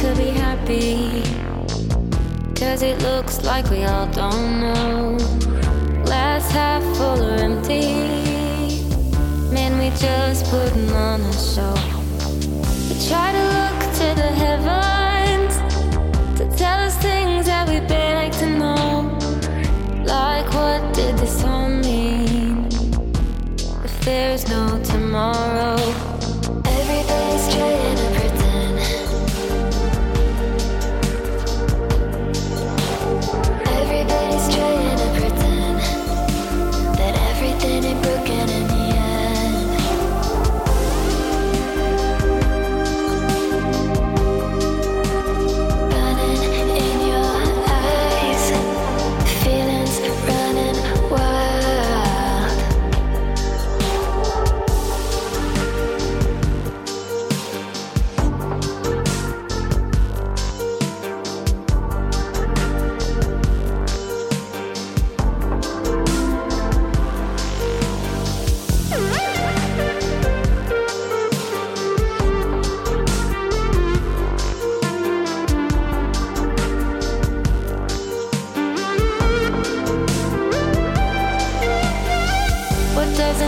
to be happy. Cause it looks like we all don't know. Glass half full or empty. Man, we just putting on a show. We try to look to the heavens to tell us things that we beg to know. Like, what did this all mean? If there's no tomorrow,